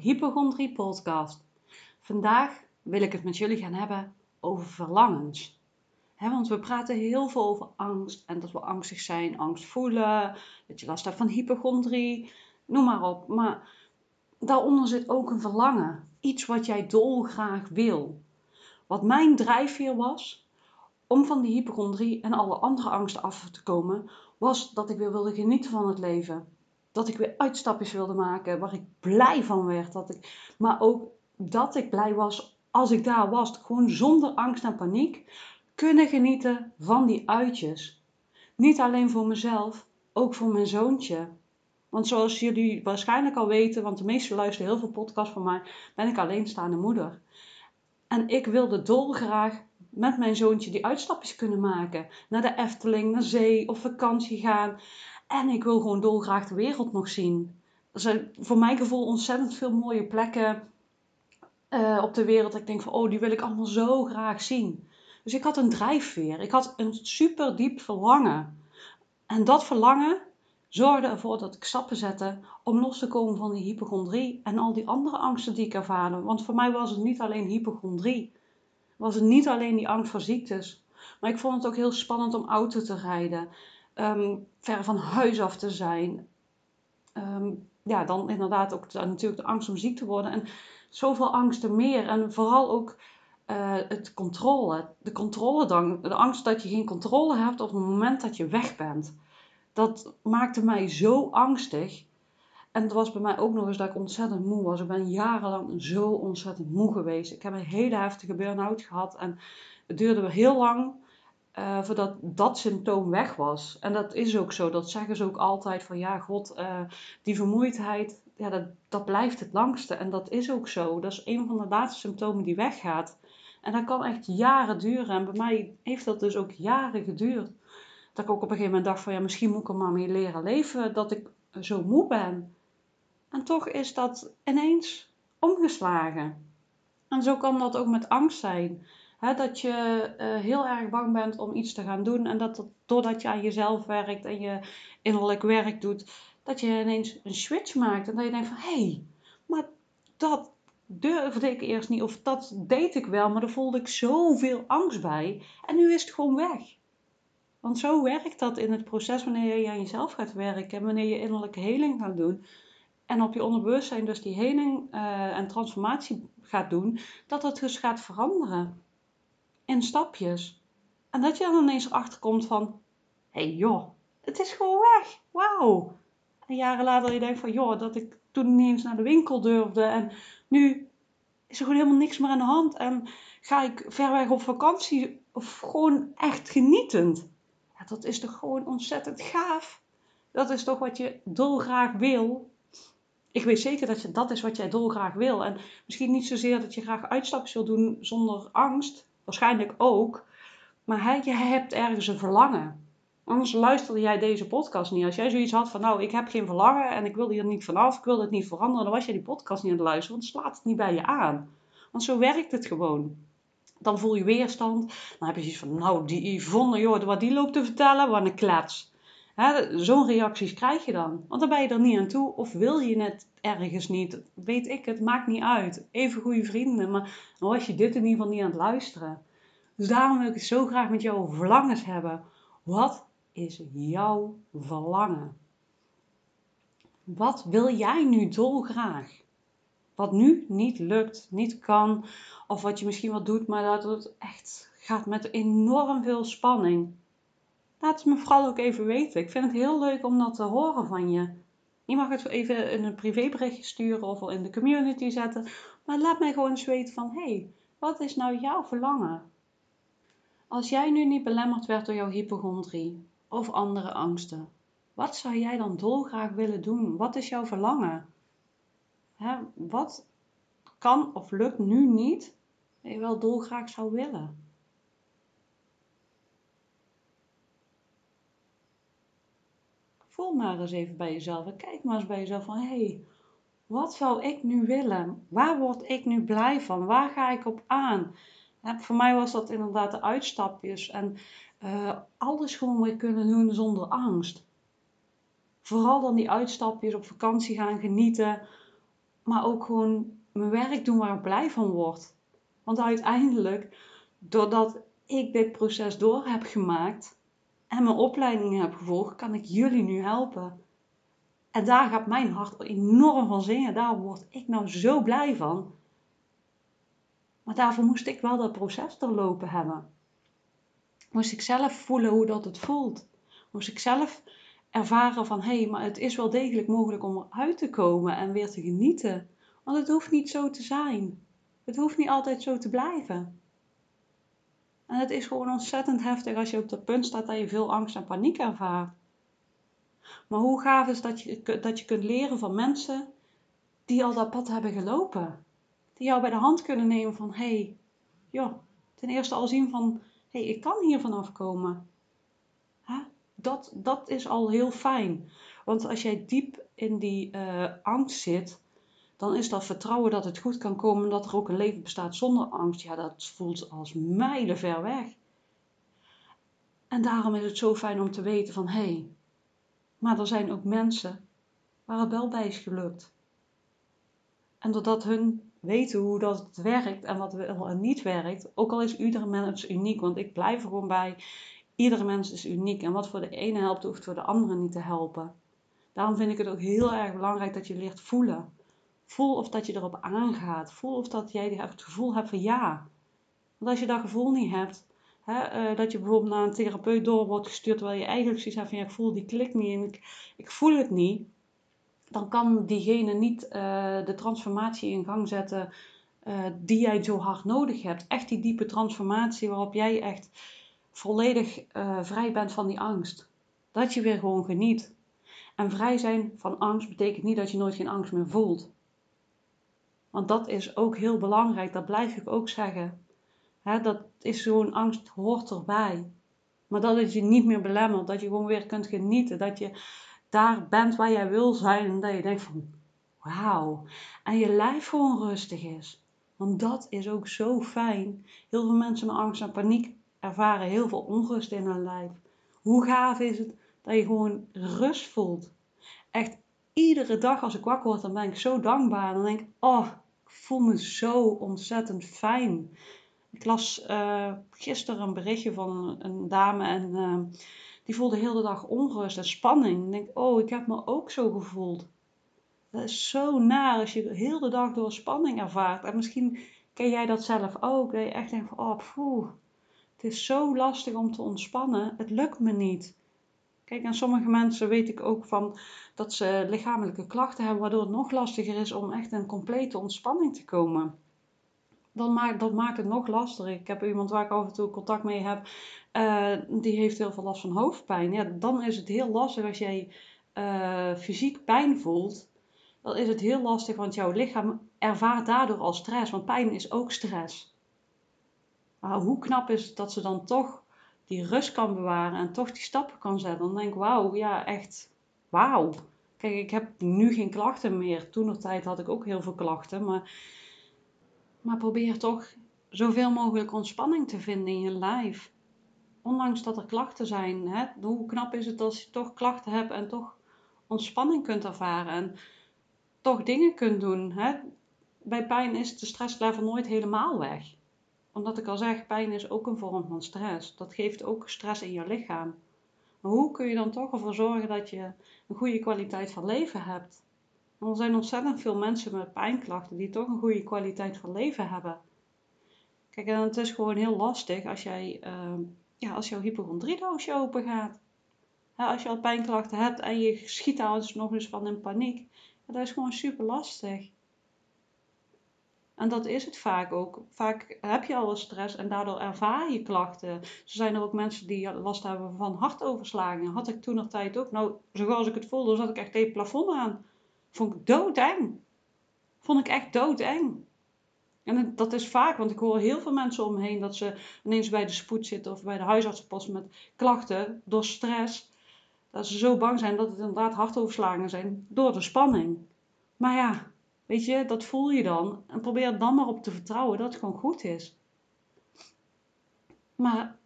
hypochondrie podcast. Vandaag wil ik het met jullie gaan hebben over verlangens. want we praten heel veel over angst en dat we angstig zijn, angst voelen, dat je last hebt van hypochondrie, noem maar op. Maar daaronder zit ook een verlangen, iets wat jij dolgraag wil. Wat mijn drijfveer was om van die hypochondrie en alle andere angsten af te komen, was dat ik weer wilde genieten van het leven dat ik weer uitstapjes wilde maken waar ik blij van werd. Dat ik, maar ook dat ik blij was als ik daar was. Gewoon zonder angst en paniek kunnen genieten van die uitjes. Niet alleen voor mezelf, ook voor mijn zoontje. Want zoals jullie waarschijnlijk al weten, want de meesten luisteren heel veel podcasts van mij, ben ik alleenstaande moeder. En ik wilde dolgraag met mijn zoontje die uitstapjes kunnen maken. Naar de Efteling, naar zee of vakantie gaan. En ik wil gewoon dolgraag de wereld nog zien. Er zijn voor mijn gevoel ontzettend veel mooie plekken uh, op de wereld. Ik denk van, oh, die wil ik allemaal zo graag zien. Dus ik had een drijfveer. Ik had een super diep verlangen. En dat verlangen zorgde ervoor dat ik stappen zette om los te komen van die hypochondrie en al die andere angsten die ik ervaarde. Want voor mij was het niet alleen hypochondrie. Was het niet alleen die angst voor ziektes. Maar ik vond het ook heel spannend om auto te rijden um, ver van huis af te zijn. Ehm, ja, dan inderdaad ook natuurlijk de angst om ziek te worden. En zoveel angsten meer. En vooral ook uh, het controle. De controle dan. De angst dat je geen controle hebt op het moment dat je weg bent. Dat maakte mij zo angstig. En het was bij mij ook nog eens dat ik ontzettend moe was. Ik ben jarenlang zo ontzettend moe geweest. Ik heb een hele heftige burn-out gehad. En het duurde heel lang uh, voordat dat symptoom weg was. En dat is ook zo. Dat zeggen ze ook altijd van ja, god, uh, die vermoeidheid, ja, dat, dat blijft het langste. En dat is ook zo. Dat is een van de laatste symptomen die weggaat. En dat kan echt jaren duren. En bij mij heeft dat dus ook jaren geduurd. Dat ik ook op een gegeven moment dacht van ja, misschien moet ik er maar mee leren leven dat ik zo moe ben. En toch is dat ineens omgeslagen. En zo kan dat ook met angst zijn dat je uh, heel erg bang bent om iets te gaan doen. En dat, dat doordat je aan jezelf werkt en je innerlijk werk doet, dat je ineens een switch maakt. En dat je denkt van, hé, hey, maar dat durfde ik eerst niet. Of dat deed ik wel, maar daar voelde ik zoveel angst bij. En nu is het gewoon weg. Want zo werkt dat in het proces wanneer je aan jezelf gaat werken. En wanneer je innerlijke heling gaat doen. En op je onderbewustzijn dus die heling uh, en transformatie gaat doen. Dat het dus gaat veranderen in stapjes. En dat je dan ineens erachter komt van, hé hey joh, het is gewoon weg. Wauw. En jaren later je denkt van, joh, dat ik toen niet eens naar de winkel durfde. En nu is er gewoon helemaal niks meer aan de hand. En ga ik ver weg op vakantie of gewoon echt genietend. Ja, dat is toch gewoon ontzettend gaaf. Dat is toch wat je dolgraag wil. Ik weet zeker dat je, dat is wat jij dolgraag wil. En misschien niet zozeer dat je graag uitstapjes wil doen zonder angst waarschijnlijk ook. Maar hij, je hebt ergens een verlangen. Anders luisterde jij deze podcast niet. Als jij zoiets had van, nou, ik heb geen verlangen en ik wil hier niet vanaf, ik wil het niet veranderen, dan was je die podcast niet aan het luisteren, want slaat het niet bij je aan. Want zo werkt het gewoon. Dan voel je weerstand. Dan heb je zoiets van, nou, die Yvonne, joh, wat die loopt te vertellen, wat een klets. Zo'n reacties krijg je dan. Want dan ben je er niet aan toe. Of wil je het ergens niet. Weet ik het, maakt niet uit. Even goede vrienden. Maar dan was je dit in ieder geval niet aan het luisteren. Dus daarom wil ik het zo graag met jou verlangens hebben. Wat is jouw verlangen? Wat wil jij nu dolgraag? Wat nu niet lukt, niet kan. Of wat je misschien wel doet, maar dat het echt gaat met enorm veel spanning. Laat het me vooral ook even weten. Ik vind het heel leuk om dat te horen van je. Je mag het even in een privéberichtje sturen of in de community zetten. Maar laat mij gewoon eens weten van, hé, hey, wat is nou jouw verlangen? Als jij nu niet belemmerd werd door jouw hypochondrie of andere angsten, wat zou jij dan dolgraag willen doen? Wat is jouw verlangen? Hè, wat kan of lukt nu niet, dat je wel dolgraag zou willen? Maar eens even bij jezelf en kijk maar eens bij jezelf van hey, wat zou ik nu willen? Waar word ik nu blij van? Waar ga ik op aan? voor mij was dat inderdaad de uitstapjes en uh, alles gewoon weer kunnen doen zonder angst. Vooral dan die uitstapjes, op vakantie gaan, genieten. Maar ook gewoon mijn werk doen waar ik blij van word. Want uiteindelijk, doordat ik dit proces door heb gemaakt en mijn opleidingen heb gevolgd, kan ik jullie nu helpen. En daar gaat mijn hart enorm van zingen. Daar word ik nou zo blij van. Maar daarvoor moest ik wel dat proces doorlopen hebben. Moest ik zelf voelen hoe dat het voelt. Moest ik zelf ervaren van hé, hey, maar het is wel degelijk mogelijk om eruit te komen en weer te genieten. Want het hoeft niet zo te zijn. Het hoeft niet altijd zo te blijven. En het is gewoon ontzettend heftig als je op dat punt staat dat je veel angst en paniek ervaart. Maar hoe gaaf is dat je, dat je kunt leren van mensen die al dat pad hebben gelopen. Die jou bij de hand kunnen nemen van hé, hey, joh, ten eerste al zien van hé, hey, ik kan hier vanaf komen. Dat, dat is al heel fijn. Want als jij diep in die uh, angst zit, dan is dat vertrouwen dat het goed kan komen, dat er ook een leven bestaat zonder angst, ja, dat voelt als mijlen ver weg. En daarom is het zo fijn om te weten van, hé, hey, maar er zijn ook mensen waar het wel bij is gelukt. En doordat hun weten hoe dat werkt en wat wel en niet werkt, ook al is iedere mens uniek, want ik blijf er gewoon bij, iedere mens is uniek en wat voor de ene helpt, hoeft voor de andere niet te helpen. Daarom vind ik het ook heel erg belangrijk dat je leert voelen. Voel of dat je erop aangaat. Voel of dat jij het gevoel hebt van ja. Want als je dat gevoel niet hebt, hè, uh, dat je bijvoorbeeld naar een therapeut door wordt gestuurd terwijl je eigenlijk zoiets hebt van ja, ik voel die klik niet en ik, ik voel het niet, dan kan diegene niet uh, de transformatie in gang zetten uh, die jij zo hard nodig hebt. Echt die diepe transformatie waarop jij echt volledig vrij bent van die angst. Dat je weer gewoon geniet. En vrij zijn van angst betekent niet dat je nooit geen angst meer voelt. Want dat is ook heel belangrijk, dat blijf ik ook zeggen. dat is zo'n angst hoort erbij. Maar dat het je niet meer belemmert, dat je gewoon weer kunt genieten, dat je daar bent waar jij wil zijn en dat je denkt van wauw. En je lijf gewoon rustig is. Want dat is ook zo fijn. Heel veel mensen met angst en paniek ervaren heel veel onrust in hun lijf. Hoe gaaf is het dat je gewoon rust voelt. Echt iedere dag als ik wakker word, dan ben ik zo dankbaar. Dan denk ik, oh, voel me zo ontzettend fijn. Ik las uh, gisteren een berichtje van een, dame en uh, die voelde de hele dag onrust en spanning. Ik denk, oh, ik heb me ook zo gevoeld. Dat is zo naar als je de hele dag door spanning ervaart. En misschien ken jij dat zelf ook. Dat je echt denkt van, oh, poeh, het is zo lastig om te ontspannen. Het lukt me niet. Kijk, en sommige mensen weet ik ook van dat ze lichamelijke klachten hebben, waardoor het nog lastiger is om echt in complete ontspanning te komen. Dan maakt, dat maakt het nog lastiger. Ik heb iemand waar ik af en toe contact mee heb, uh, die heeft heel veel last van hoofdpijn. Ja, dan is het heel lastig als jij uh, fysiek pijn voelt. Dan is het heel lastig, want jouw lichaam ervaart daardoor al stress. Want pijn is ook stress. Maar hoe knap is het dat ze dan toch die rust kan bewaren en toch die stappen kan zetten, dan denk ik, wauw, ja, echt, wauw. Kijk, ik heb nu geen klachten meer. Toen nog tijd had ik ook heel veel klachten, maar, maar probeer toch zoveel mogelijk ontspanning te vinden in je lijf. Ondanks dat er klachten zijn, hè, hoe knap is het als je toch klachten hebt en toch ontspanning kunt ervaren en toch dingen kunt doen. Hè? Bij pijn is de stresslevel nooit helemaal weg omdat ik al zeg, pijn is ook een vorm van stress. Dat geeft ook stress in je lichaam. Maar hoe kun je dan toch ervoor zorgen dat je een goede kwaliteit van leven hebt? er zijn ontzettend veel mensen met pijnklachten die toch een goede kwaliteit van leven hebben. Kijk, en het is gewoon heel lastig als, jij, uh, ja, als jouw hypochondriedoosje open gaat. als je al pijnklachten hebt en je schiet daar nog eens van in paniek. dat is gewoon super lastig. En dat is het vaak ook. Vaak heb je al stress en daardoor ervaar je klachten. Zo zijn er ook mensen die last hebben van hartoverslagingen. Had ik toen nog tijd ook. Nou, zoals ik het voelde, zat ik echt tegen plafond aan. Vond ik doodeng. Vond ik echt doodeng. En dat is vaak, want ik hoor heel veel mensen om me heen dat ze ineens bij de spoed zitten of bij de huisartsenpost met klachten door stress. Dat ze zo bang zijn dat het inderdaad hartoverslagingen zijn door de spanning. Maar ja, Weet je, dat voel je dan. En probeer dan maar op te vertrouwen dat het gewoon goed is. Maar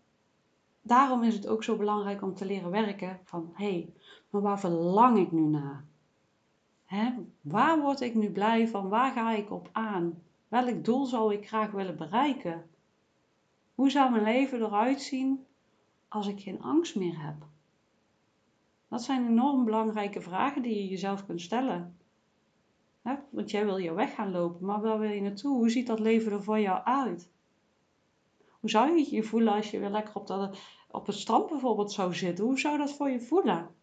daarom is het ook zo belangrijk om te leren werken van hé, hey, maar waar verlang ik nu naar? Hè? Waar word ik nu blij van? Waar ga ik op aan? Welk doel zou ik graag willen bereiken? Hoe zou mijn leven eruit zien als ik geen angst meer heb? Dat zijn enorm belangrijke vragen die je jezelf kunt stellen. Want jij wil je weg gaan lopen, maar waar wil je naartoe? Hoe ziet dat leven er voor jou uit? Hoe zou je je voelen als je weer lekker op, dat, op het strand bijvoorbeeld zou zitten? Hoe zou dat voor je voelen?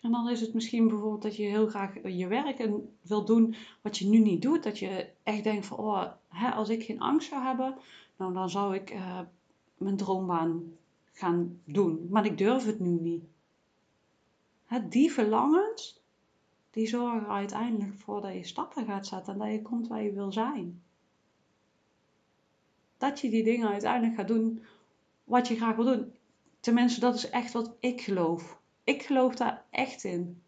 En dan is het misschien bijvoorbeeld dat je heel graag je werk wil doen wat je nu niet doet. Dat je echt denkt van, oh, hè, als ik geen angst zou hebben, nou, dan zou ik uh, mijn droombaan gaan doen. Maar ik durf het nu niet. Die verlangens, die zorgen uiteindelijk voor dat je stappen gaat zetten en dat je komt waar je wil zijn. Dat je die dingen uiteindelijk gaat doen wat je graag wil doen. Tenminste, dat is echt wat ik geloof. Ik geloof daar echt in.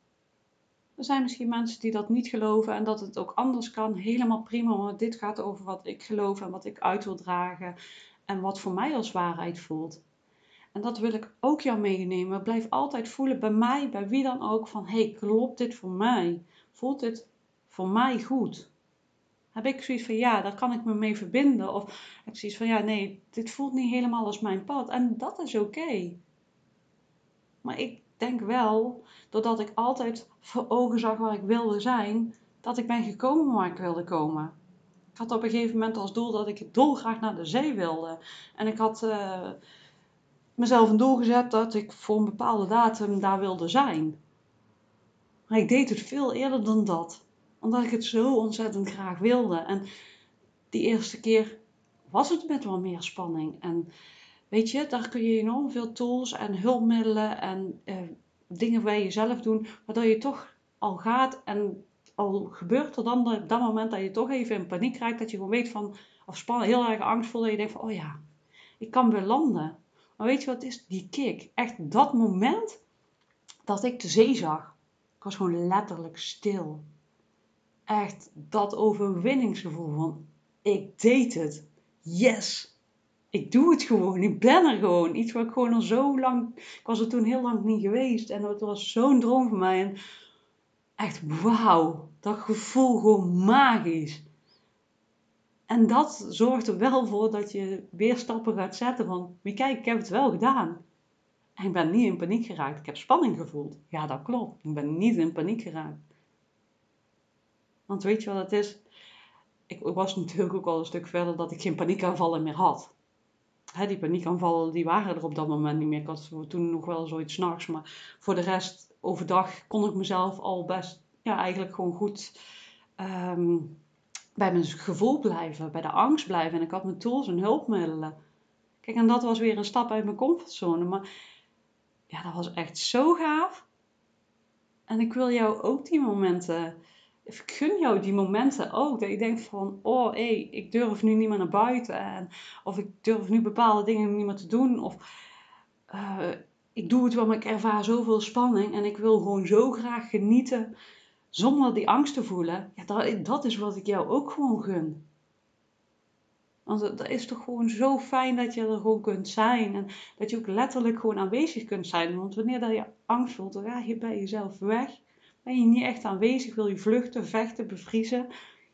Er zijn misschien mensen die dat niet geloven en dat het ook anders kan. Helemaal prima, want dit gaat over wat ik geloof en wat ik uit wil dragen en wat voor mij als waarheid voelt. En dat wil ik ook jou meenemen. Blijf altijd voelen bij mij, bij wie dan ook, van hey, klopt dit voor mij? Voelt dit voor mij goed? Heb ik zoiets van ja, daar kan ik me mee verbinden? Of heb ik zoiets van ja, nee, dit voelt niet helemaal als mijn pad. En dat is oké. Maar ik denk wel, doordat ik altijd voor ogen zag waar ik wilde zijn, dat ik ben gekomen waar ik wilde komen. Ik had op een gegeven moment als doel dat ik dolgraag naar de zee wilde. En ik had uh, mezelf een doel gezet dat ik voor een bepaalde datum daar wilde zijn. Maar ik deed het veel eerder dan dat. Omdat ik het zo ontzettend graag wilde. En die eerste keer was het met wel meer spanning. En Weet je, daar kun je enorm veel tools en hulpmiddelen en eh, dingen bij jezelf doen, waardoor je toch al gaat en al gebeurt er dan op dat moment dat je toch even in paniek krijgt, dat je gewoon weet van, of spannend, heel erg angstvol, dat je denkt van, oh ja, ik kan weer landen. Maar weet je wat is? Die kick. Echt dat moment dat ik de zee zag. Ik was gewoon letterlijk stil. Echt dat overwinningsgevoel van, ik deed het. Yes! ik doe het gewoon. Ik ben er gewoon. Iets wat ik gewoon al zo lang. Ik was er toen heel lang niet geweest. En het was zo'n droom van mij. En echt wauw. Dat gevoel gewoon magisch. En dat zorgt er wel voor dat je weer stappen gaat zetten. Van wie kijk, ik heb het wel gedaan. En ik ben niet in paniek geraakt. Ik heb spanning gevoeld. Ja, dat klopt. Ik ben niet in paniek geraakt. Want weet je wat het is? Ik was natuurlijk ook al een stuk verder dat ik geen paniekaanvallen meer had die paniekaanvallen, die waren er op dat moment niet meer. Ik had toen nog wel zoiets s'nachts, maar voor de rest, overdag kon ik mezelf al best, ja, eigenlijk gewoon goed ehm, bij mijn gevoel blijven, bij de angst blijven. En ik had mijn tools en hulpmiddelen. Kijk, en dat was weer een stap uit mijn comfortzone. Maar ja, dat was echt zo gaaf. En ik wil jou ook die momenten ik gun jou die momenten ook. Dat je denkt van, oh hé, hey, ik durf nu niet meer naar buiten. En, of ik durf nu bepaalde dingen niet meer te doen. Of uh, ik doe het wel, maar ik ervaar zoveel spanning. En ik wil gewoon zo graag genieten zonder die angst te voelen. Ja, dat, dat is wat ik jou ook gewoon gun. Want dat is toch gewoon zo fijn dat je er gewoon kunt zijn. En dat je ook letterlijk gewoon aanwezig kunt zijn. Want wanneer dat je angst voelt, dan ga je bij jezelf weg ben je niet echt aanwezig, wil je vluchten, vechten, bevriezen.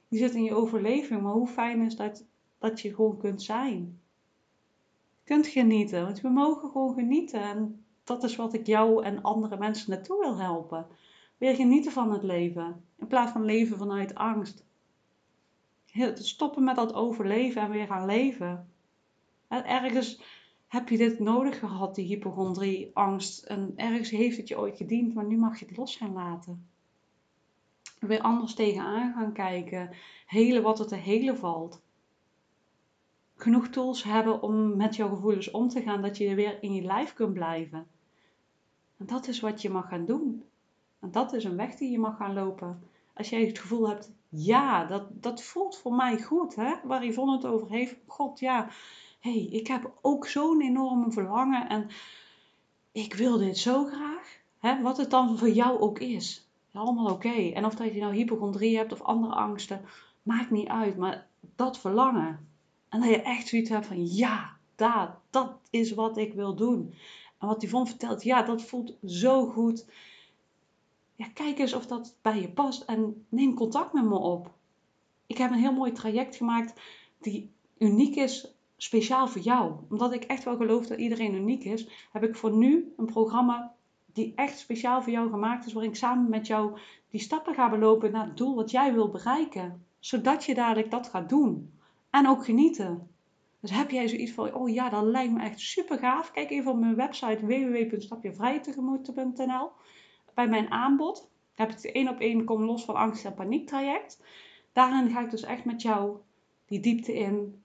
Je zit in je overleving, maar hoe fijn is dat, dat je gewoon kunt zijn. Kunt genieten, want we mogen gewoon genieten. En dat is wat ik jou en andere mensen naartoe wil helpen. Weer genieten van het leven, in plaats van leven vanuit angst. Stoppen met dat overleven en weer gaan leven. ergens heb je dit nodig gehad, die hypochondrie, angst. En ergens heeft het je ooit gediend, maar nu mag je het los gaan laten. Weer anders tegenaan gaan kijken. Helen wat er te helen valt. Genoeg tools hebben om met jouw gevoelens om te gaan, dat je weer in je lijf kunt blijven. En dat is wat je mag gaan doen. En dat is een weg die je mag gaan lopen. Als jij het gevoel hebt, ja, dat, dat voelt voor mij goed, hè? waar Yvonne het over heeft. God, ja, hey, ik heb ook zo'n enorme verlangen en ik wil dit zo graag. Hè, wat het dan voor jou ook is. Allemaal oké. En of dat je nou hypochondrie hebt of andere angsten, maakt niet uit. Maar dat verlangen. En dat je echt zoiets hebt van ja, daar, dat is wat ik wil doen. En wat Yvonne vertelt, ja, dat voelt zo goed. Ja, kijk eens of dat bij je past en neem contact met me op. Ik heb een heel mooi traject gemaakt die uniek is, speciaal voor jou. Omdat ik echt wel geloof dat iedereen uniek is, heb ik voor nu een programma die echt speciaal voor jou gemaakt is, waarin ik samen met jou die stappen ga belopen naar het doel wat jij wil bereiken. Zodat je dadelijk dat gaat doen. En ook genieten. Dus heb jij zoiets van, oh ja, dat lijkt me echt super gaaf. Kijk even op mijn website www.stapjevrijtegemoet.nl Bij mijn aanbod heb ik de één op één kom los van angst en paniek traject. Daarin ga ik dus echt met jou die diepte in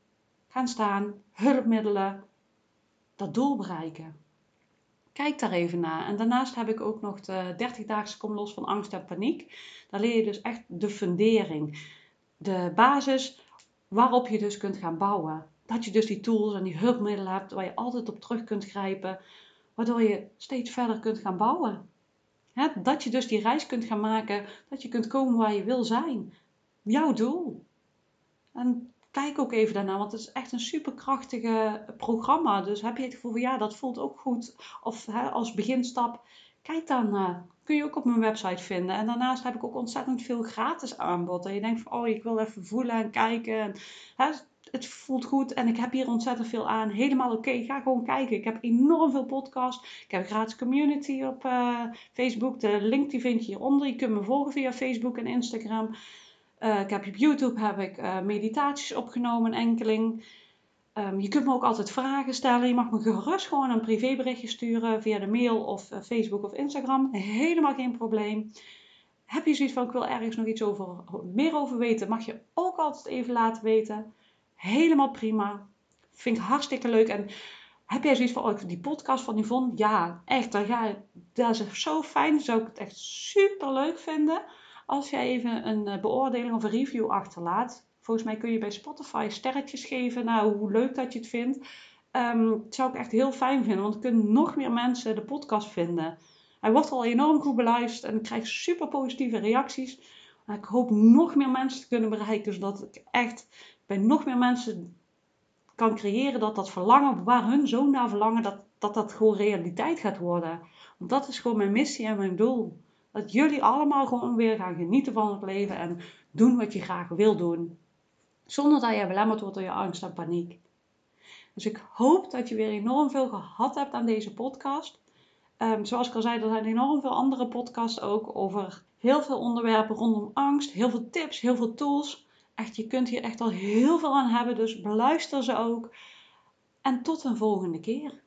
gaan staan, hulpmiddelen, dat doel bereiken. Kijk daar even naar. En daarnaast heb ik ook nog de 30 daagse kom los van angst en paniek. Daar leer je dus echt de fundering. De basis waarop je dus kunt gaan bouwen. Dat je dus die tools en die hulpmiddelen hebt waar je altijd op terug kunt grijpen. Waardoor je steeds verder kunt gaan bouwen. Dat je dus die reis kunt gaan maken. Dat je kunt komen waar je wil zijn. Jouw doel. En kijk ook even daarna, want het is echt een superkrachtige programma. Dus heb je het gevoel van ja, dat voelt ook goed. Of als beginstap, kijk dan. Uh, kun je ook op mijn website vinden. En daarnaast heb ik ook ontzettend veel gratis aanbod. Dat je denkt van oh, ik wil even voelen en kijken. En, het voelt goed en ik heb hier ontzettend veel aan. Helemaal oké, ga gewoon kijken. Ik heb enorm veel podcasts. Ik heb gratis community op uh, Facebook. De link die vind je hieronder. Je kunt me volgen via Facebook en Instagram. Uh, ik heb op YouTube heb ik uh, meditaties opgenomen, enkeling. Um, je kunt me ook altijd vragen stellen. Je mag me gerust gewoon een privéberichtje sturen via de mail of Facebook of Instagram. Helemaal geen probleem. Heb je zoiets van ik wil ergens nog iets over, meer over weten, mag je ook altijd even laten weten. Helemaal prima. Vind ik hartstikke leuk. En heb jij zoiets van oh, die podcast van Yvonne? Ja, echt. Dat, ja, dat is zo fijn. Zou ik het echt super leuk vinden als jij even een eh, beoordeling of een review achterlaat. Volgens mij kun je bij Spotify sterretjes geven. Nou, hoe leuk dat je het vindt. Um, zou ik echt heel fijn vinden, want dan kunnen nog meer mensen de podcast vinden. Hij wordt al enorm goed beluisterd en ik krijg super positieve reacties. Ik hoop nog meer mensen te kunnen bereiken, zodat ik echt bij nog meer mensen kan creëren dat dat verlangen, waar hun zo naar verlangen, dat dat, dat gewoon realiteit gaat worden. Want dat is gewoon mijn missie en mijn doel. Dat jullie allemaal gewoon weer gaan genieten van het leven en doen wat je graag wil doen. Zonder dat je belemmerd wordt door je angst en paniek. Dus ik hoop dat je weer enorm veel gehad hebt aan deze podcast. Um, zoals ik al zei, er zijn enorm veel andere podcasts ook over heel veel onderwerpen rondom angst. Heel veel tips, heel veel tools. Echt, je kunt hier echt al heel veel aan hebben, dus beluister ze ook. En tot een volgende keer.